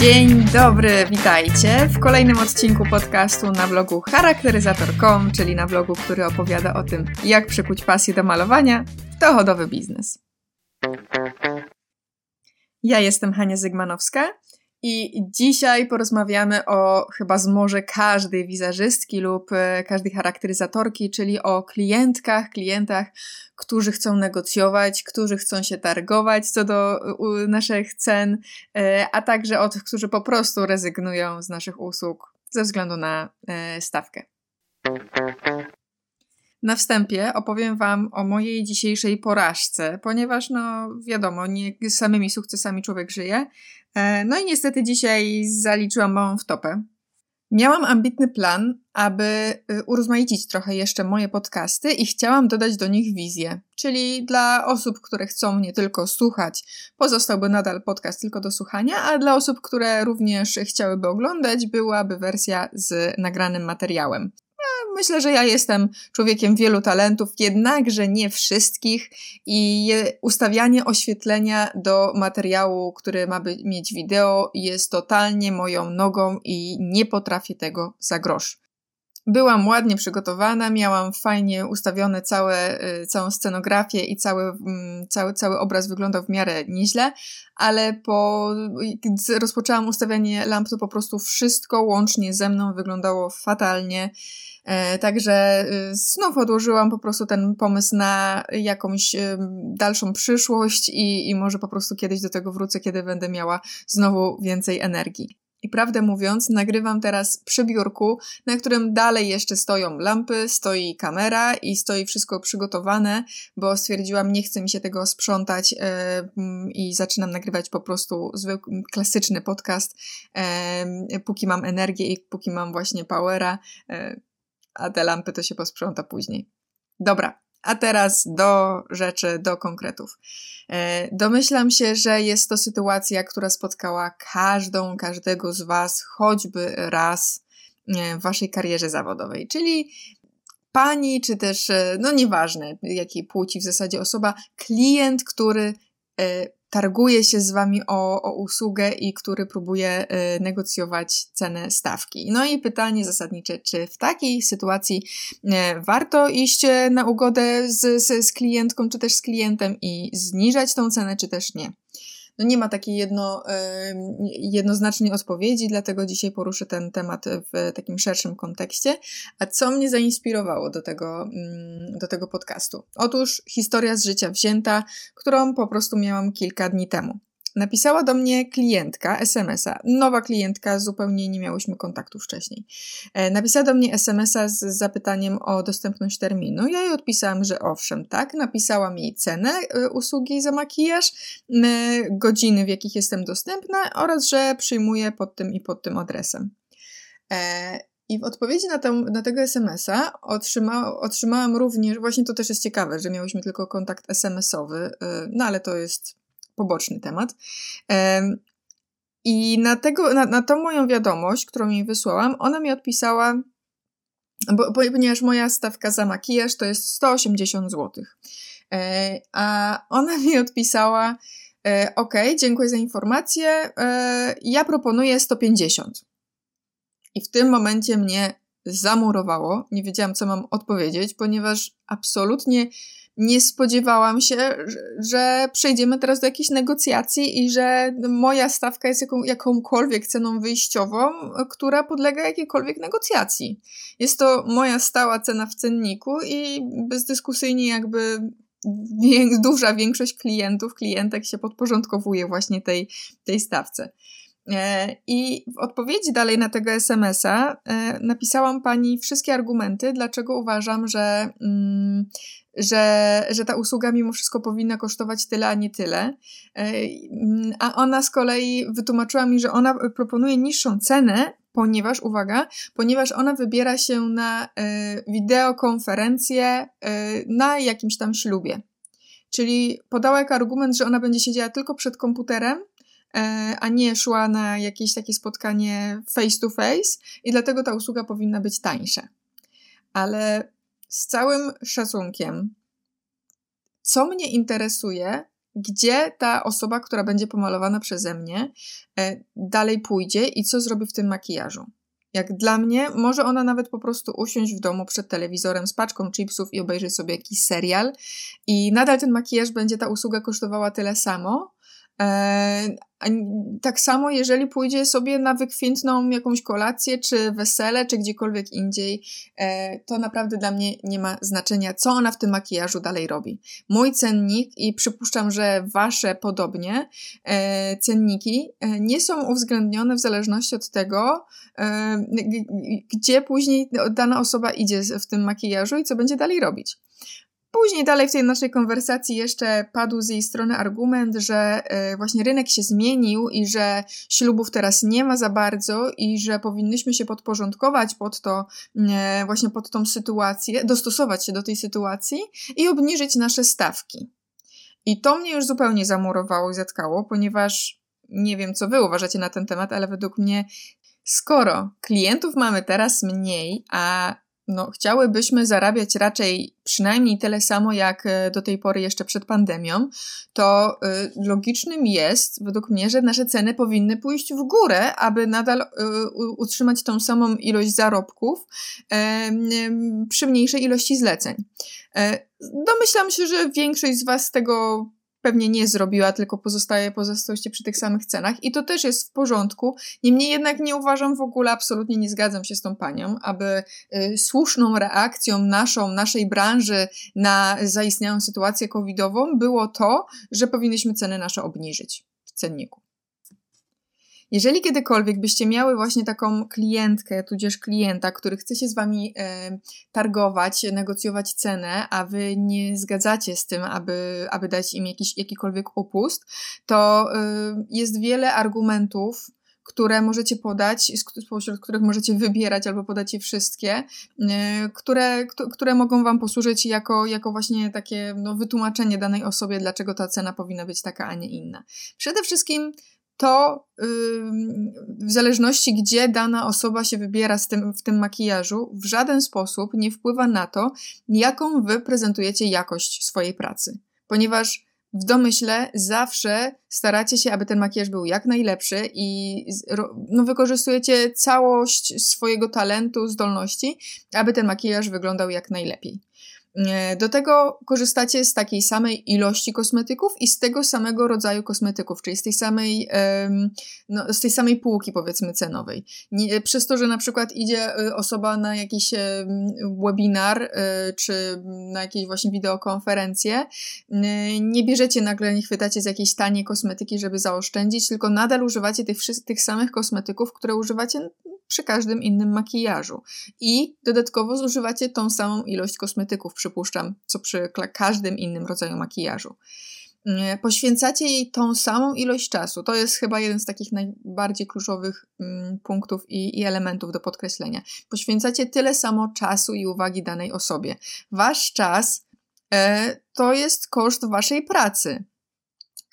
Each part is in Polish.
Dzień dobry, witajcie w kolejnym odcinku podcastu na blogu charakteryzator.com, czyli na blogu, który opowiada o tym, jak przykuć pasję do malowania w dochodowy biznes. Ja jestem Hania Zygmanowska i dzisiaj porozmawiamy o chyba z może każdej wizerzystki lub e, każdej charakteryzatorki, czyli o klientkach, klientach, którzy chcą negocjować, którzy chcą się targować co do naszych cen, e, a także o tych, którzy po prostu rezygnują z naszych usług ze względu na e, stawkę. Na wstępie opowiem Wam o mojej dzisiejszej porażce, ponieważ, no wiadomo, nie samymi sukcesami człowiek żyje. E, no i niestety dzisiaj zaliczyłam małą wtopę. Miałam ambitny plan, aby y, urozmaicić trochę jeszcze moje podcasty i chciałam dodać do nich wizję. Czyli dla osób, które chcą nie tylko słuchać, pozostałby nadal podcast tylko do słuchania, a dla osób, które również chciałyby oglądać, byłaby wersja z nagranym materiałem. Myślę, że ja jestem człowiekiem wielu talentów, jednakże nie wszystkich i ustawianie oświetlenia do materiału, który ma by mieć wideo, jest totalnie moją nogą i nie potrafię tego za grosz. Byłam ładnie przygotowana, miałam fajnie ustawione całe, y, całą scenografię i cały, mm, cały, cały obraz wyglądał w miarę nieźle, ale po, gdy rozpoczęłam ustawianie lamp, to po prostu wszystko łącznie ze mną wyglądało fatalnie. E, także y, znów odłożyłam po prostu ten pomysł na jakąś y, dalszą przyszłość i, i może po prostu kiedyś do tego wrócę, kiedy będę miała znowu więcej energii. I prawdę mówiąc, nagrywam teraz przy biurku, na którym dalej jeszcze stoją lampy, stoi kamera i stoi wszystko przygotowane, bo stwierdziłam, nie chce mi się tego sprzątać yy, i zaczynam nagrywać po prostu zwykły, klasyczny podcast, yy, póki mam energię i póki mam właśnie powera. Yy, a te lampy to się posprząta później. Dobra, a teraz do rzeczy, do konkretów. E, domyślam się, że jest to sytuacja, która spotkała każdą, każdego z Was choćby raz w Waszej karierze zawodowej, czyli pani, czy też, e, no nieważne jakiej płci w zasadzie osoba, klient, który e, targuje się z wami o, o usługę i który próbuje y, negocjować cenę stawki. No i pytanie zasadnicze, czy w takiej sytuacji y, warto iść e, na ugodę z, z, z klientką, czy też z klientem i zniżać tą cenę, czy też nie no nie ma takiej jedno, jednoznacznej odpowiedzi, dlatego dzisiaj poruszę ten temat w takim szerszym kontekście. A co mnie zainspirowało do tego, mm, do tego podcastu? Otóż historia z życia wzięta, którą po prostu miałam kilka dni temu. Napisała do mnie klientka SMS-a, nowa klientka, zupełnie nie miałyśmy kontaktu wcześniej. E, napisała do mnie SMS-a z zapytaniem o dostępność terminu. Ja jej odpisałam, że owszem, tak. Napisałam jej cenę e, usługi za makijaż, godziny, w jakich jestem dostępna oraz, że przyjmuję pod tym i pod tym adresem. E, I w odpowiedzi na, tam, na tego SMS-a otrzyma, otrzymałam również, właśnie to też jest ciekawe, że miałyśmy tylko kontakt SMS-owy, no ale to jest poboczny temat. I na, tego, na, na tą moją wiadomość, którą jej wysłałam, ona mi odpisała, bo, ponieważ moja stawka za makijaż to jest 180 zł. E, a ona mi odpisała, e, ok, dziękuję za informację, e, ja proponuję 150. I w tym momencie mnie zamurowało, nie wiedziałam, co mam odpowiedzieć, ponieważ absolutnie nie spodziewałam się, że, przejdziemy teraz do jakichś negocjacji i że moja stawka jest jaką, jakąkolwiek ceną wyjściową, która podlega jakiejkolwiek negocjacji. Jest to moja stała cena w cenniku i bezdyskusyjnie jakby duża większość klientów, klientek się podporządkowuje właśnie tej, tej stawce. E, I w odpowiedzi dalej na tego SMS-a e, napisałam pani wszystkie argumenty, dlaczego uważam, że, mm, że, że ta usługa mimo wszystko powinna kosztować tyle, a nie tyle. E, a ona z kolei wytłumaczyła mi, że ona proponuje niższą cenę, ponieważ, uwaga, ponieważ ona wybiera się na wideokonferencję na jakimś tam ślubie. Czyli podała jako argument, że ona będzie siedziała tylko przed komputerem E, a nie szła na jakieś takie spotkanie face to face i dlatego ta usługa powinna być tańsza. Ale z całym szacunkiem, co mnie interesuje, gdzie ta osoba, która będzie pomalowana przeze mnie, e, dalej pójdzie i co zrobi w tym makijażu. Jak dla mnie, może ona nawet po prostu usiąść w domu przed telewizorem z paczką chipsów i obejrzeć sobie jakiś serial i nadal ten makijaż będzie ta usługa kosztowała tyle samo, tak samo, jeżeli pójdzie sobie na wykwintną jakąś kolację, czy wesele, czy gdziekolwiek indziej, e, to naprawdę dla mnie nie ma znaczenia, co ona w tym makijażu dalej robi. Mój cennik, i przypuszczam, że wasze podobnie, e, cenniki nie są uwzględnione w zależności od tego, gdzie później dana osoba idzie w tym makijażu i co będzie dalej robić. Później dalej w tej naszej konwersacji jeszcze padł z jej strony argument, że e, właśnie rynek się zmienił i że ślubów teraz nie ma za bardzo i że powinnyśmy się podporządkować pod to, e, właśnie pod tą sytuację, dostosować się do tej sytuacji i obniżyć nasze stawki. I to mnie już zupełnie zamurowało i zatkało, ponieważ nie wiem, co wy uważacie na ten temat, ale według mnie, skoro klientów mamy teraz mniej, a no, chciałybyśmy zarabiać raczej przynajmniej tyle samo jak e, do tej pory jeszcze przed pandemią, to y, logicznym jest, według mnie, że nasze ceny powinny pójść w górę, aby nadal y, utrzymać tą samą ilość zarobków przy mniejszej ilości zleceń. Domyślam się, że większość z Was tego pewnie nie zrobiła, tylko pozostaje, pozostałyście przy tych samych cenach i to też jest w porządku. Niemniej jednak nie uważam w ogóle, absolutnie nie zgadzam się z tą panią, aby y, słuszną reakcją naszą, naszej branży na zaistniałą sytuację covidową było to, że powinniśmy ceny nasze obniżyć w cenniku. Jeżeli kiedykolwiek byście miały właśnie taką klientkę, tudzież klienta, który chce się z wami e, targować, negocjować cenę, a wy nie zgadzacie z tym, aby, aby dać im jakiś, jakikolwiek upust, to e, jest wiele argumentów, które możecie podać, spośród których możecie wybierać albo podać je wszystkie, e, które, które mogą Wam posłużyć jako, jako właśnie takie no, wytłumaczenie danej osobie, dlaczego ta cena powinna być taka, a nie inna. Przede wszystkim to w zależności, gdzie dana osoba się wybiera z tym, w tym makijażu, w żaden sposób nie wpływa na to, jaką wy prezentujecie jakość swojej pracy. Ponieważ w domyśle zawsze staracie się, aby ten makijaż był jak najlepszy i no, wykorzystujecie całość swojego talentu, zdolności, aby ten makijaż wyglądał jak najlepiej. E, do tego korzystacie z takiej samej ilości kosmetyków i z tego samego rodzaju kosmetyków, czyli z tej samej, no, z tej samej półki powiedzmy cenowej. Nie, przez to, że na przykład idzie e, osoba na jakiś webinar e, czy na jakieś właśnie wideokonferencję, nie bierzecie nagle, nie chwytacie z jakiejś taniej kosmetyki, żeby zaoszczędzić, tylko nadal używacie tych, tych samych kosmetyków, które używacie przy każdym innym makijażu. I dodatkowo zużywacie tą samą ilość kosmetyków, przypuszczam, co przy każdym innym rodzaju makijażu. Mm, poświęcacie jej tą samą ilość czasu. To jest chyba jeden z takich najbardziej kluczowych mm, punktów i, i, elementów do podkreślenia. Poświęcacie tyle samo czasu i uwagi danej osobie. Wasz czas e, to jest koszt waszej pracy.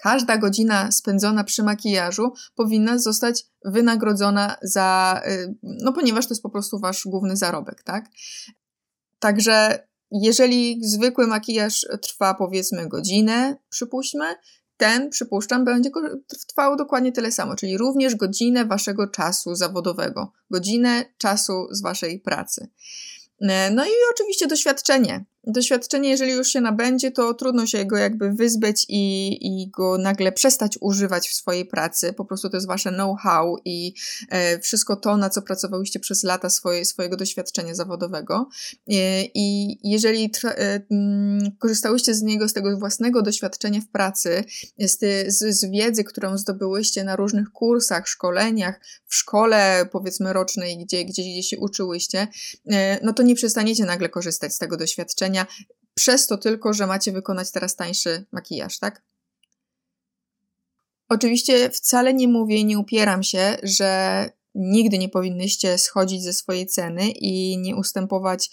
Każda godzina spędzona przy makijażu powinna zostać wynagrodzona za, y, no ponieważ to jest po prostu wasz główny zarobek, tak? Także jeżeli zwykły makijaż trwa powiedzmy godzinę, przypuśćmy, ten, przypuszczam, będzie trwał dokładnie tyle samo, czyli również godzinę waszego czasu zawodowego, godzinę czasu z waszej pracy. E, no i oczywiście doświadczenie. Doświadczenie, jeżeli już się nabędzie, to trudno się go jakby wyzbyć i, i go nagle przestać używać w swojej pracy. Po prostu to jest wasze know-how i e, wszystko to, na co pracowałyście przez lata swoje, swojego doświadczenia zawodowego. E, I jeżeli e, mm, korzystałyście z niego, z tego własnego doświadczenia w pracy, z, z, z wiedzy, którą zdobyłyście na różnych kursach, szkoleniach, w szkole powiedzmy rocznej, gdzie, gdzie, gdzie się uczyłyście, e, no to nie przestaniecie nagle korzystać z tego doświadczenia przez to tylko, że macie wykonać teraz tańszy makijaż, tak? Oczywiście wcale nie mówię i nie upieram się, że nigdy nie powinnyście schodzić ze swojej ceny i nie ustępować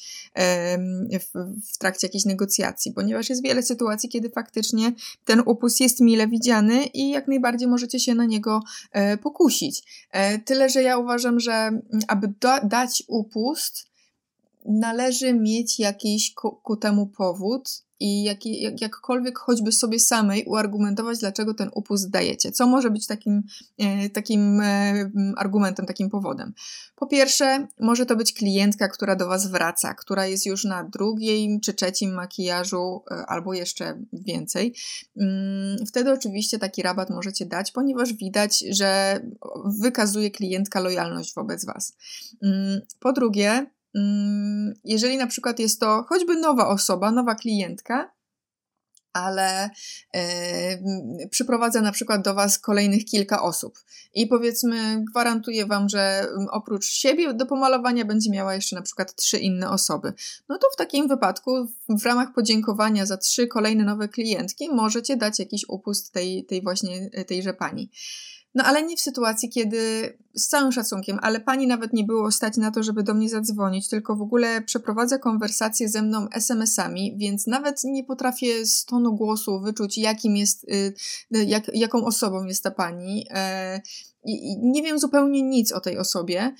w, trakcie jakichś negocjacji, ponieważ jest wiele sytuacji, kiedy faktycznie ten upust jest mile widziany i jak najbardziej możecie się na niego e, pokusić. E, tyle, że ja uważam, że aby dać upust, należy mieć jakiś ku, ku temu powód i jak, jak, jakkolwiek choćby sobie samej uargumentować, dlaczego ten upust dajecie. Co może być takim, e, takim e, argumentem, takim powodem? Po pierwsze, może to być klientka, która do Was wraca, która jest już na drugim czy trzecim makijażu, e, albo jeszcze więcej. Mm, wtedy oczywiście taki rabat możecie dać, ponieważ widać, że wykazuje klientka lojalność wobec Was. Mm, po drugie, jeżeli na przykład jest to choćby nowa osoba, nowa klientka, ale yy, przyprowadza na przykład do Was kolejnych kilka osób i powiedzmy gwarantuje Wam, że oprócz siebie do pomalowania będzie miała jeszcze na przykład trzy inne osoby. No to w takim wypadku w ramach podziękowania za trzy kolejne nowe klientki możecie dać jakiś upust tej, tej właśnie tejże pani. No ale nie w sytuacji, kiedy z całym szacunkiem, ale pani nawet nie było stać na to, żeby do mnie zadzwonić, tylko w ogóle przeprowadza konwersację ze mną SMS-ami, więc nawet nie potrafię z tonu głosu wyczuć, jakim jest, y, jak, jaką osobą jest ta pani. E, I nie wiem zupełnie nic o tej osobie.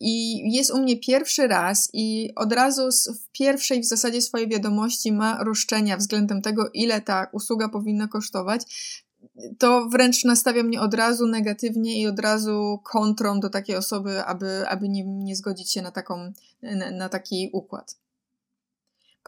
I jest u mnie pierwszy raz, i od razu w pierwszej w zasadzie swojej wiadomości ma roszczenia względem tego, ile ta usługa powinna kosztować to wręcz nastawia mnie od razu negatywnie i od razu kontrą do takiej osoby, aby, aby nie, nie zgodzić się na, taką, na, na taki układ.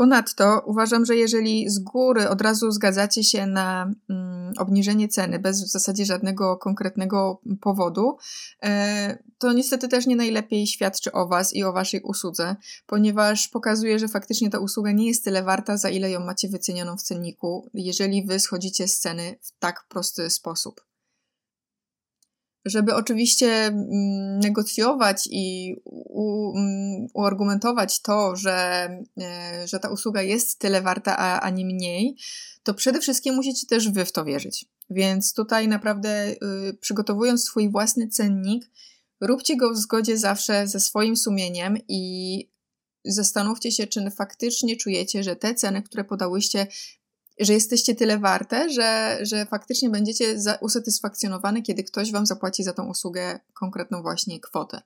Ponadto uważam, że jeżeli z góry od razu zgadzacie się na mm, obniżenie ceny bez w zasadzie żadnego konkretnego powodu, e, to niestety też nie najlepiej świadczy o Was i o Waszej usłudze, ponieważ pokazuje, że faktycznie ta usługa nie jest tyle warta, za ile ją macie wycenioną w cenniku, jeżeli Wy schodzicie z ceny w tak prosty sposób żeby oczywiście mm, negocjować i u, mm, uargumentować to, że, e, że ta usługa jest tyle warta, a, a nie mniej, to przede wszystkim musicie też wy w to wierzyć. Więc tutaj naprawdę y, przygotowując swój własny cennik, róbcie go w zgodzie zawsze ze swoim sumieniem i zastanówcie się, czy faktycznie czujecie, że te ceny, które podałyście, że jesteście tyle warte, że, że faktycznie będziecie za, usatysfakcjonowane, kiedy ktoś Wam zapłaci za tą usługę konkretną właśnie kwotę.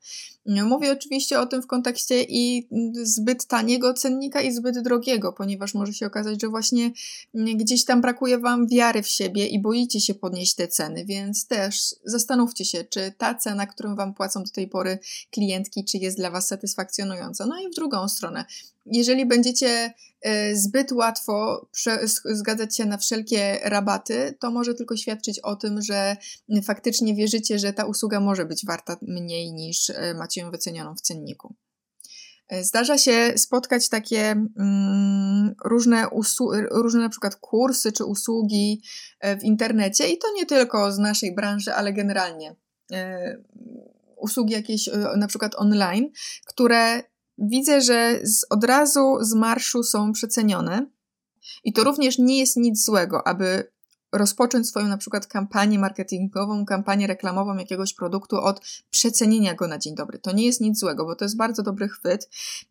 Mówię oczywiście o tym w kontekście i zbyt taniego cennika i zbyt drogiego, ponieważ może się okazać, że właśnie gdzieś tam brakuje Wam wiary w siebie i boicie się podnieść te ceny, więc też zastanówcie się, czy ta cena, którą Wam płacą do tej pory klientki, czy jest dla Was satysfakcjonująca. No i w drugą stronę, jeżeli będziecie e, zbyt łatwo zgadzać się na wszelkie rabaty, to może tylko świadczyć o tym, że faktycznie wierzycie, że ta usługa może być warta mniej niż e, macie ją wycenioną w cenniku. E, zdarza się spotkać takie mm, różne, różne na przykład kursy czy usługi w internecie i to nie tylko z naszej branży, ale generalnie. usługi jakieś na przykład online, które widzę, że z, od razu z marszu są przecenione. I to również nie jest nic złego, aby rozpocząć swoją na przykład kampanię marketingową, kampanię reklamową jakiegoś produktu od przecenienia go na dzień dobry. To nie jest nic złego, bo to jest bardzo dobry chwyt,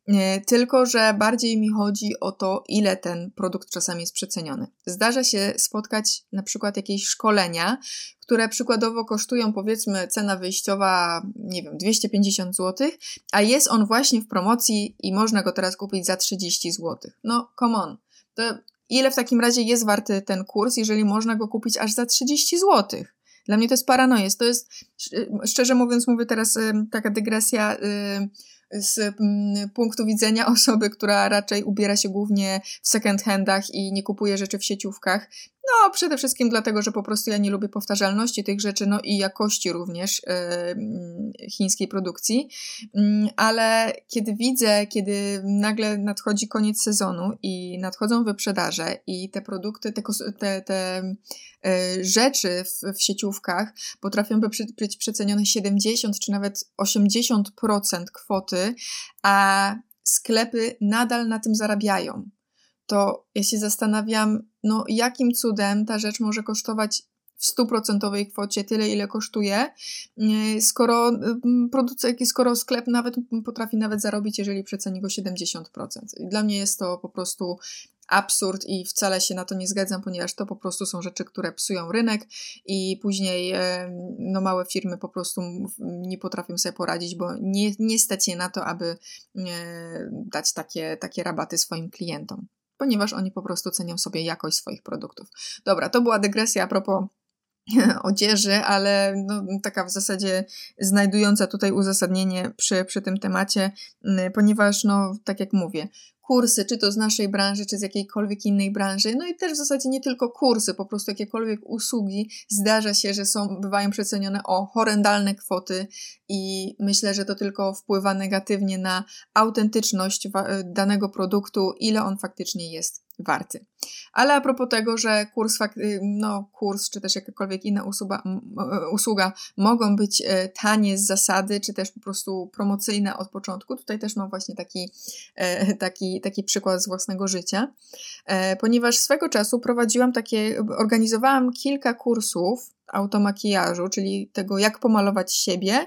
e, tylko że bardziej mi chodzi o to, ile ten produkt czasami jest przeceniony. Zdarza się spotkać na przykład jakieś szkolenia, które przykładowo kosztują powiedzmy cena wyjściowa, nie wiem, 250 zł, a jest on właśnie w promocji i można go teraz kupić za 30 zł. No, come on. To ile w takim razie jest warty ten kurs, jeżeli można go kupić aż za 30 zł? Dla mnie to jest paranoja. To jest, szczerze mówiąc, mówię teraz taka dygresja z mm, punktu widzenia osoby, która raczej ubiera się głównie w second handach i nie kupuje rzeczy w sieciówkach. No, przede wszystkim dlatego, że po prostu ja nie lubię powtarzalności tych rzeczy, no i jakości również yy, chińskiej produkcji. Yy, ale kiedy widzę, kiedy nagle nadchodzi koniec sezonu i nadchodzą wyprzedaże i te produkty, te, te, te yy, rzeczy w, w sieciówkach potrafią być przecenione 70 czy nawet 80% kwoty, a sklepy nadal na tym zarabiają to ja się zastanawiam, no jakim cudem ta rzecz może kosztować w stuprocentowej kwocie tyle, ile kosztuje, e, skoro mm, producent, skoro sklep nawet potrafi nawet zarobić, jeżeli przeceni go 70%. I dla mnie jest to po prostu absurd i wcale się na to nie zgadzam, ponieważ to po prostu są rzeczy, które psują rynek i później e, no, małe firmy po prostu nie potrafią sobie poradzić, bo nie, nie stać je na to, aby e, dać takie, takie rabaty swoim klientom, ponieważ oni po prostu cenią sobie jakość swoich produktów. Dobra, to była dygresja a propos odzieży, ale no, taka w zasadzie znajdująca tutaj uzasadnienie przy, przy tym temacie, ponieważ, no, tak jak mówię, kursy, czy to z naszej branży, czy z jakiejkolwiek innej branży, no i też w zasadzie nie tylko kursy, po prostu jakiekolwiek usługi, zdarza się, że są, bywają przecenione o horrendalne kwoty i myślę, że to tylko wpływa negatywnie na autentyczność danego produktu, ile on faktycznie jest warty. Ale a propos tego, że kurs, y, no, kurs czy też jakakolwiek inna usługa, e, usługa mogą być e, tanie z zasady, czy też po prostu promocyjne od początku, tutaj też mam właśnie taki, e, taki, taki przykład z własnego życia, ponieważ swego czasu prowadziłam takie, organizowałam kilka kursów automakijażu, czyli tego, jak pomalować siebie,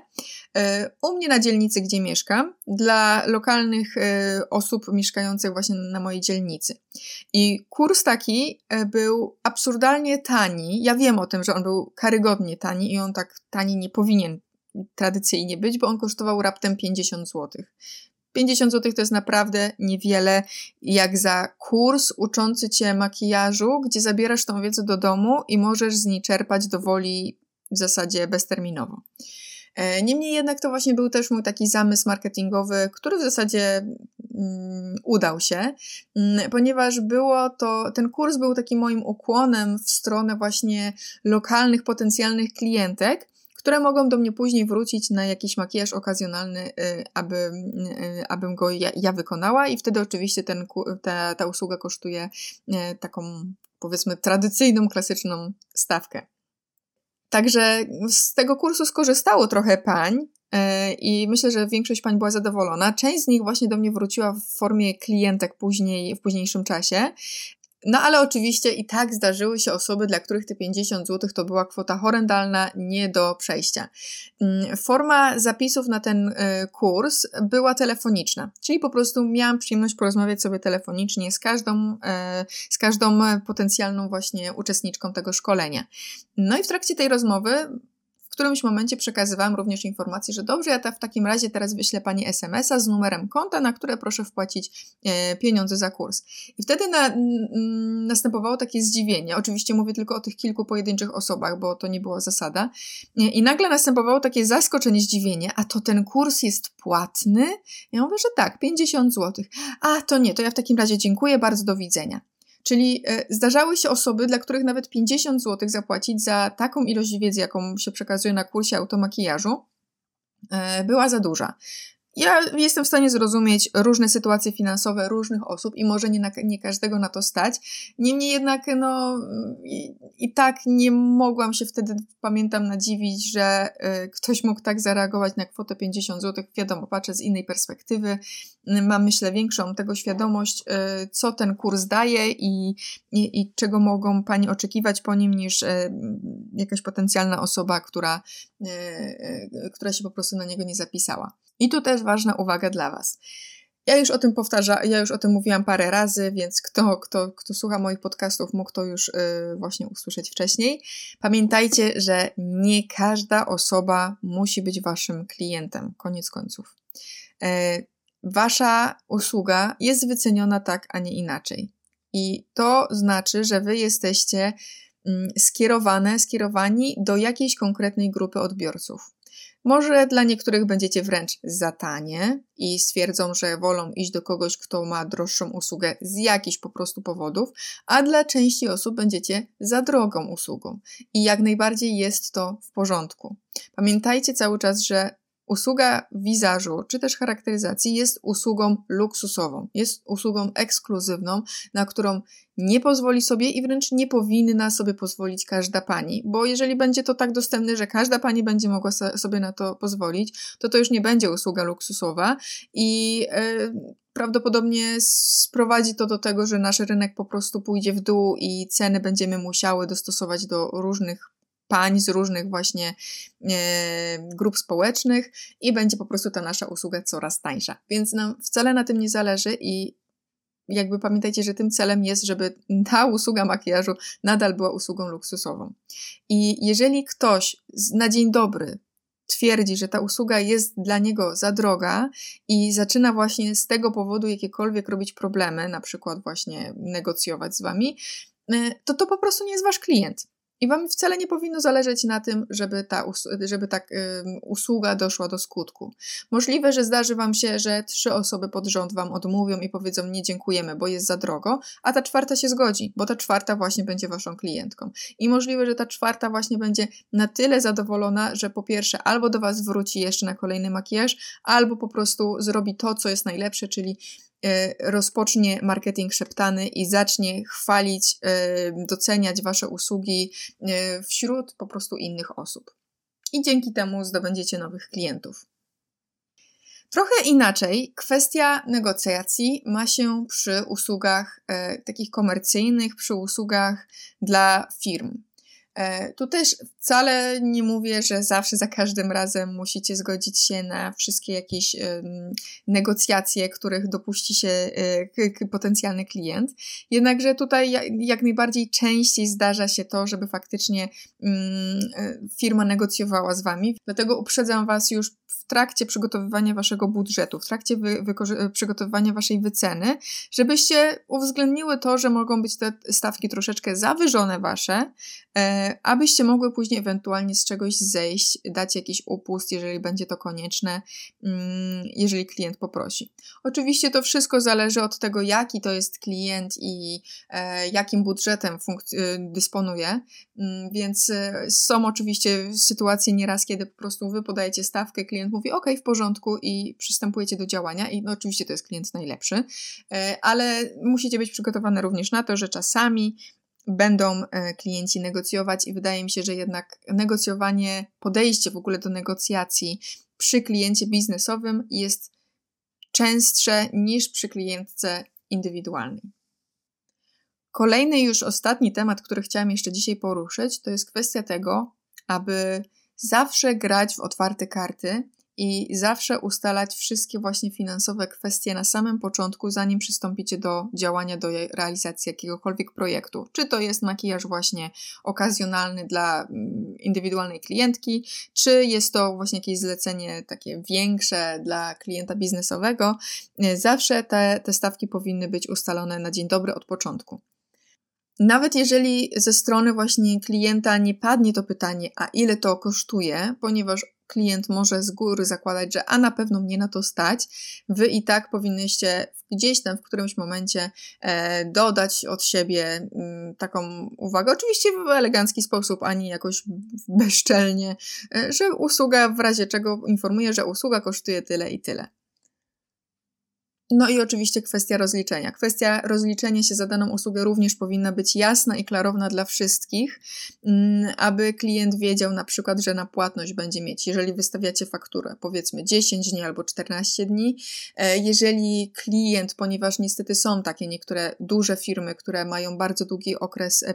e, u mnie na dzielnicy, gdzie mieszkam, dla lokalnych e, osób mieszkających właśnie na mojej dzielnicy. I kurs taki e, był absurdalnie tani. Ja wiem o tym, że on był karygodnie tani i on tak tani nie powinien tradycyjnie być, bo on kosztował raptem 50 zł. 50 zł to jest naprawdę niewiele, jak za kurs uczący cię makijażu, gdzie zabierasz tą wiedzę do domu i możesz z niej czerpać do woli w zasadzie bezterminowo. E, niemniej jednak to właśnie był też mój taki zamysł marketingowy, który w zasadzie mm, udał się, mm, ponieważ było to, ten kurs był takim moim ukłonem w stronę właśnie lokalnych potencjalnych klientek, które mogą do mnie później wrócić na jakiś makijaż okazjonalny, y, aby, y, abym go ja, ja wykonała i wtedy oczywiście ten, ta, ta usługa kosztuje y, taką powiedzmy tradycyjną, klasyczną stawkę. Także z tego kursu skorzystało trochę pań, i myślę, że większość pań była zadowolona. Część z nich właśnie do mnie wróciła w formie klientek później, w późniejszym czasie. No ale oczywiście i tak zdarzyły się osoby, dla których te 50 zł to była kwota horrendalna, nie do przejścia. Mm, forma zapisów na ten y, kurs była telefoniczna, czyli po prostu miałam przyjemność porozmawiać sobie telefonicznie z każdą, y, z każdą potencjalną właśnie uczestniczką tego szkolenia. No i w trakcie tej rozmowy którymś momencie przekazywałam również informację, że dobrze, ja ta w takim razie teraz wyślę Pani SMS-a z numerem konta, na które proszę wpłacić e, pieniądze za kurs. I wtedy na, następowało takie zdziwienie. Oczywiście mówię tylko o tych kilku pojedynczych osobach, bo to nie była zasada. I nagle następowało takie zaskoczenie, zdziwienie, a to ten kurs jest płatny? Ja mówię, że tak, 50 zł. A to nie, to ja w takim razie dziękuję, bardzo do widzenia. Czyli e, zdarzały się osoby, dla których nawet 50 zł zapłacić za taką ilość wiedzy, jaką się przekazuje na kursie automakijażu, e, była za duża. Ja jestem w stanie zrozumieć różne sytuacje finansowe różnych osób i może nie, na, nie każdego na to stać. Niemniej jednak, no, i, i, tak nie mogłam się wtedy, pamiętam, nadziwić, że y, ktoś mógł tak zareagować na kwotę 50 zł. Wiadomo, patrzę z innej perspektywy, mam myślę większą tego świadomość, y, co ten kurs daje i, i, i, czego mogą Pani oczekiwać po nim, niż y, jakaś potencjalna osoba, która, y, y, która się po prostu na niego nie zapisała. I tu też ważna uwaga dla Was. Ja już o tym powtarzam, ja już o tym mówiłam parę razy, więc kto, kto, kto słucha moich podcastów, mógł to już yy, właśnie usłyszeć wcześniej. Pamiętajcie, że nie każda osoba musi być Waszym klientem, koniec końców. Yy, wasza usługa jest wyceniona tak, a nie inaczej. I to znaczy, że Wy jesteście mm, skierowane, skierowani do jakiejś konkretnej grupy odbiorców. Może dla niektórych będziecie wręcz za tanie i stwierdzą, że wolą iść do kogoś, kto ma droższą usługę z jakichś po prostu powodów, a dla części osób będziecie za drogą usługą. I jak najbardziej jest to w porządku. Pamiętajcie cały czas, że Usługa wizażu czy też charakteryzacji jest usługą luksusową, jest usługą ekskluzywną, na którą nie pozwoli sobie i wręcz nie powinna sobie pozwolić każda pani, bo jeżeli będzie to tak dostępne, że każda pani będzie mogła sobie na to pozwolić, to to już nie będzie usługa luksusowa i yy, prawdopodobnie sprowadzi to do tego, że nasz rynek po prostu pójdzie w dół i ceny będziemy musiały dostosować do różnych pań z różnych właśnie e, grup społecznych i będzie po prostu ta nasza usługa coraz tańsza. Więc nam wcale na tym nie zależy i jakby pamiętajcie, że tym celem jest, żeby ta usługa makijażu nadal była usługą luksusową. I jeżeli ktoś na dzień dobry twierdzi, że ta usługa jest dla niego za droga i zaczyna właśnie z tego powodu jakiekolwiek robić problemy, na przykład właśnie negocjować z wami, y, to to po prostu nie jest wasz klient. I Wam wcale nie powinno zależeć na tym, żeby ta, żeby ta usługa doszła do skutku. Możliwe, że zdarzy Wam się, że trzy osoby pod rząd Wam odmówią i powiedzą nie dziękujemy, bo jest za drogo, a ta czwarta się zgodzi, bo ta czwarta właśnie będzie Waszą klientką. I możliwe, że ta czwarta właśnie będzie na tyle zadowolona, że po pierwsze albo do Was wróci jeszcze na kolejny makijaż, albo po prostu zrobi to, co jest najlepsze, czyli rozpocznie marketing szeptany i zacznie chwalić, e, doceniać Wasze usługi e, wśród po prostu innych osób. I dzięki temu zdobędziecie nowych klientów. Trochę inaczej kwestia negocjacji ma się przy usługach e, takich komercyjnych, przy usługach dla firm. E, tu też wcale nie mówię, że zawsze za każdym razem musicie zgodzić się na wszystkie jakieś negocjacje, których dopuści się y, potencjalny klient. Jednakże tutaj jak, najbardziej częściej zdarza się to, żeby faktycznie um, firma negocjowała z wami. Dlatego uprzedzam Was już w trakcie przygotowywania waszego budżetu, w trakcie wy, przygotowywania waszej wyceny, żebyście uwzględniły to, że mogą być te stawki troszeczkę zawyżone wasze, e, abyście mogły później ewentualnie z czegoś zejść, dać jakiś upust, jeżeli będzie to konieczne, mm, jeżeli klient poprosi. Oczywiście to wszystko zależy od tego, jaki to jest klient i e, jakim budżetem dysponuje, mm, więc e, są oczywiście sytuacje nieraz, kiedy po prostu wy podajecie stawkę, klient mówi ok, w porządku i przystępujecie do działania i no, oczywiście to jest klient najlepszy, e, ale musicie być przygotowane również na to, że czasami będą e, klienci negocjować i wydaje mi się, że jednak negocjowanie, podejście w ogóle do negocjacji przy kliencie biznesowym jest częstsze niż przy klientce indywidualnej. Kolejny już ostatni temat, który chciałam jeszcze dzisiaj poruszyć, to jest kwestia tego, aby zawsze grać w otwarte karty i zawsze ustalać wszystkie właśnie finansowe kwestie na samym początku, zanim przystąpicie do działania, do realizacji jakiegokolwiek projektu. Czy to jest makijaż właśnie okazjonalny dla mm, indywidualnej klientki, czy jest to właśnie jakieś zlecenie takie większe dla klienta biznesowego. Zawsze te, te stawki powinny być ustalone na dzień dobry od początku. Nawet jeżeli ze strony właśnie klienta nie padnie to pytanie, a ile to kosztuje, ponieważ klient może z góry zakładać, że a na pewno mnie na to stać, wy i tak powinnyście gdzieś tam w którymś momencie e, dodać od siebie mm, taką uwagę, oczywiście w elegancki sposób, ani jakoś bezczelnie, e, że usługa w razie czego informuje, że usługa kosztuje tyle i tyle. No i oczywiście kwestia rozliczenia. Kwestia rozliczenia się za daną usługę również powinna być jasna i klarowna dla wszystkich, mm, aby klient wiedział na przykład, że na płatność będzie mieć, jeżeli wystawiacie fakturę, powiedzmy 10 dni albo 14 dni. E, jeżeli klient, ponieważ niestety są takie niektóre duże firmy, które mają bardzo długi okres e,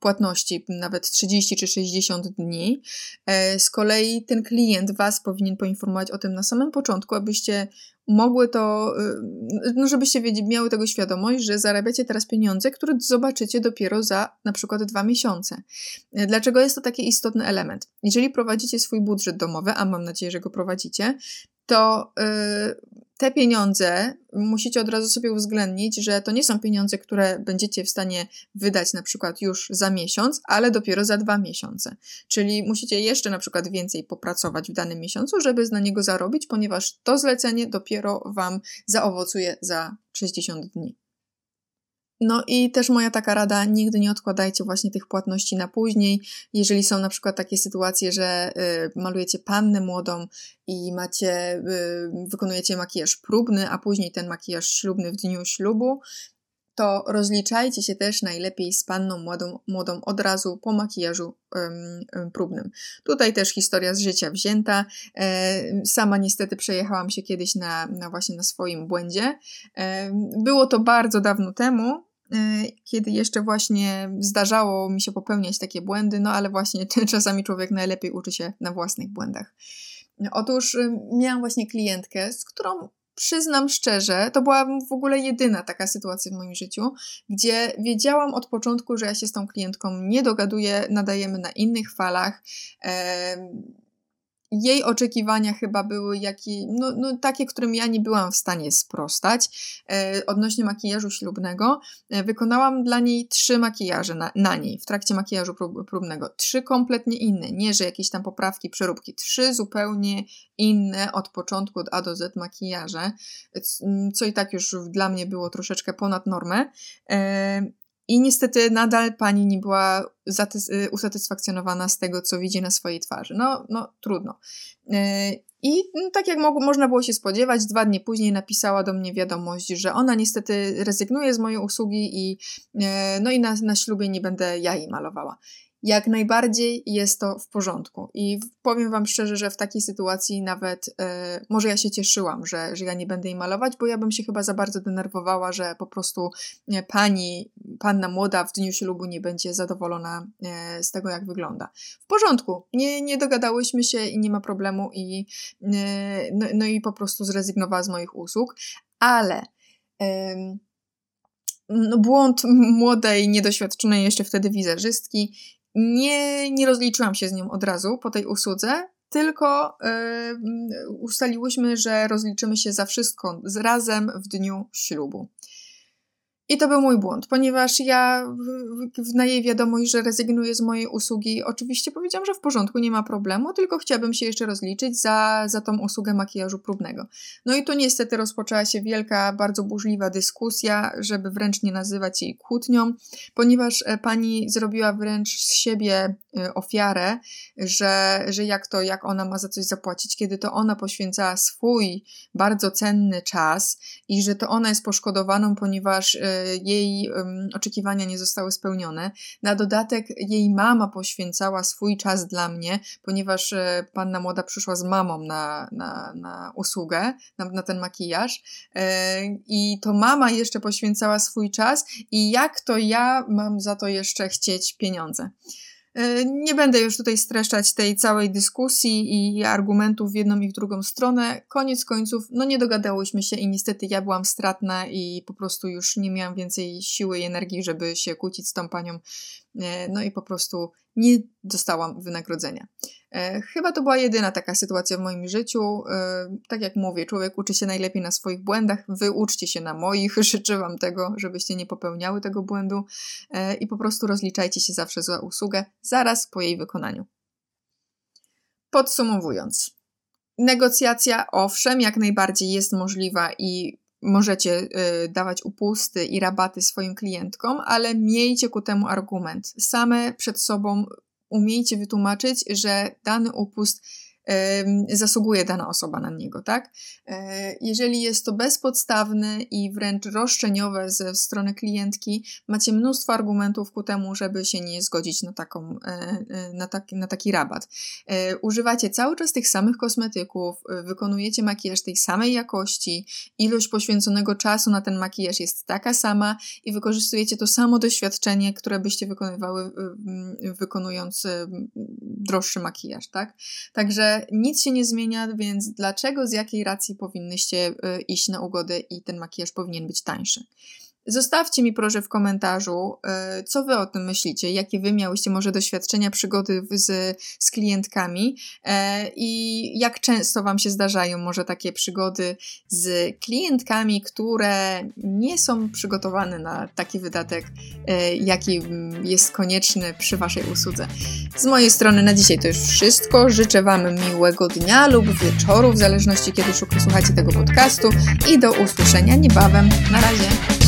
płatności, nawet 30 czy 60 dni, e, z kolei ten klient Was powinien poinformować o tym na samym początku, abyście mogły to, y, no żebyście miały tego świadomość, że zarabiacie teraz pieniądze, które zobaczycie dopiero za na przykład dwa miesiące. Y, dlaczego jest to taki istotny element? Jeżeli prowadzicie swój budżet domowy, a mam nadzieję, że go prowadzicie, to yy, te pieniądze musicie od razu sobie uwzględnić, że to nie są pieniądze, które będziecie w stanie wydać na przykład już za miesiąc, ale dopiero za dwa miesiące. Czyli musicie jeszcze na przykład więcej popracować w danym miesiącu, żeby na niego zarobić, ponieważ to zlecenie dopiero Wam zaowocuje za 60 dni. No i też moja taka rada, nigdy nie odkładajcie właśnie tych płatności na później. Jeżeli są na przykład takie sytuacje, że y, malujecie pannę młodą i macie, y, wykonujecie makijaż próbny, a później ten makijaż ślubny w dniu ślubu, to rozliczajcie się też najlepiej z panną młodą, młodą od razu po makijażu um, próbnym. Tutaj też historia z życia wzięta. E, sama niestety przejechałam się kiedyś na, na właśnie na swoim błędzie. E, było to bardzo dawno temu, kiedy jeszcze właśnie zdarzało mi się popełniać takie błędy, no ale właśnie czasami człowiek najlepiej uczy się na własnych błędach. Otóż y, miałam właśnie klientkę, z którą przyznam szczerze, to była w ogóle jedyna taka sytuacja w moim życiu, gdzie wiedziałam od początku, że ja się z tą klientką nie dogaduję, nadajemy na innych falach jej oczekiwania chyba były jakie, no, no, takie, którym ja nie byłam w stanie sprostać. E, odnośnie makijażu ślubnego, e, wykonałam dla niej trzy makijaże na, na niej w trakcie makijażu prób, próbnego. Trzy kompletnie inne, nie że jakieś tam poprawki, przeróbki. Trzy zupełnie inne od początku od A do Z makijaże, co i tak już dla mnie było troszeczkę ponad normę. E, i niestety nadal pani nie była y, usatysfakcjonowana z tego, co widzi na swojej twarzy. No, no trudno. Y, I no, tak jak mo można było się spodziewać, dwa dni później napisała do mnie wiadomość, że ona niestety rezygnuje z mojej usługi i, y, no i na, na ślubie nie będę ja jej malowała jak najbardziej jest to w porządku. I powiem Wam szczerze, że w takiej sytuacji nawet e, może ja się cieszyłam, że, że ja nie będę jej malować, bo ja bym się chyba za bardzo denerwowała, że po prostu nie, pani, panna młoda w dniu ślubu nie będzie zadowolona e, z tego, jak wygląda. W porządku, nie, nie dogadałyśmy się i nie ma problemu, i, e, no, no, i po prostu zrezygnowała z moich usług, ale no, błąd młodej, niedoświadczonej jeszcze wtedy wizerzystki nie, nie rozliczyłam się z nią od razu po tej usłudze, tylko yy, ustaliłyśmy, że rozliczymy się za wszystko razem w dniu ślubu. I to był mój błąd, ponieważ ja na jej wiadomość, że rezygnuję z mojej usługi, oczywiście powiedziałam, że w porządku, nie ma problemu, tylko chciałabym się jeszcze rozliczyć za, za tą usługę makijażu próbnego. No i tu niestety rozpoczęła się wielka, bardzo burzliwa dyskusja, żeby wręcz nie nazywać jej kłótnią, ponieważ e, pani zrobiła wręcz z siebie ofiarę, że, że jak to, jak ona ma za coś zapłacić, kiedy to ona poświęcała swój bardzo cenny czas i że to ona jest poszkodowaną, ponieważ e, jej oczekiwania nie zostały spełnione. Na dodatek jej mama poświęcała swój czas dla mnie, ponieważ e, panna młoda przyszła z mamą na, na, na usługę, na, na ten makijaż i to mama jeszcze poświęcała swój czas i jak to ja mam za to jeszcze chcieć pieniądze. E, nie będę już tutaj streszczać tej całej dyskusji i argumentów w jedną i w drugą stronę. Koniec końców, no nie dogadałyśmy się i niestety ja byłam stratna i po prostu już nie miałam więcej siły i energii, żeby się kłócić z tą panią. E, no i po prostu nie dostałam wynagrodzenia. E, chyba to była jedyna taka sytuacja w moim życiu. E, tak jak mówię, człowiek uczy się najlepiej na swoich błędach. Wy uczcie się na moich. Życzę Wam tego, żebyście nie popełniały tego błędu e, i po prostu rozliczajcie się zawsze za usługę zaraz po jej wykonaniu. Podsumowując, negocjacja owszem, jak najbardziej jest możliwa i możecie y, dawać upusty i rabaty swoim klientkom, ale miejcie ku temu argument. Same przed sobą umiejcie wytłumaczyć, że dany upust zasługuje dana osoba na niego, tak? E, jeżeli jest to bezpodstawne i wręcz roszczeniowe ze strony klientki, macie mnóstwo argumentów ku temu, żeby się nie zgodzić na, taką, e, e, na, taki, na taki rabat. Używacie cały czas tych samych kosmetyków, wykonujecie makijaż tej samej jakości, ilość poświęconego czasu na ten makijaż jest taka sama i wykorzystujecie to samo doświadczenie, które byście wykonywały wykonując droższy makijaż, tak? Także nic się nie zmienia, więc dlaczego, z jakiej racji powinnyście y, iść na ugodę i ten makijaż powinien być tańszy? Zostawcie mi proszę w komentarzu, e, co wy o tym myślicie, jakie wy miałyście może doświadczenia, przygody z, z klientkami e, i jak często wam się zdarzają może takie przygody z klientkami, które nie są przygotowane na taki wydatek, e, jaki jest konieczny przy waszej usłudze. Z mojej strony na dzisiaj to już wszystko. Życzę wam miłego dnia lub wieczoru, w zależności kiedy słuchacie tego podcastu i do usłyszenia niebawem. Na razie.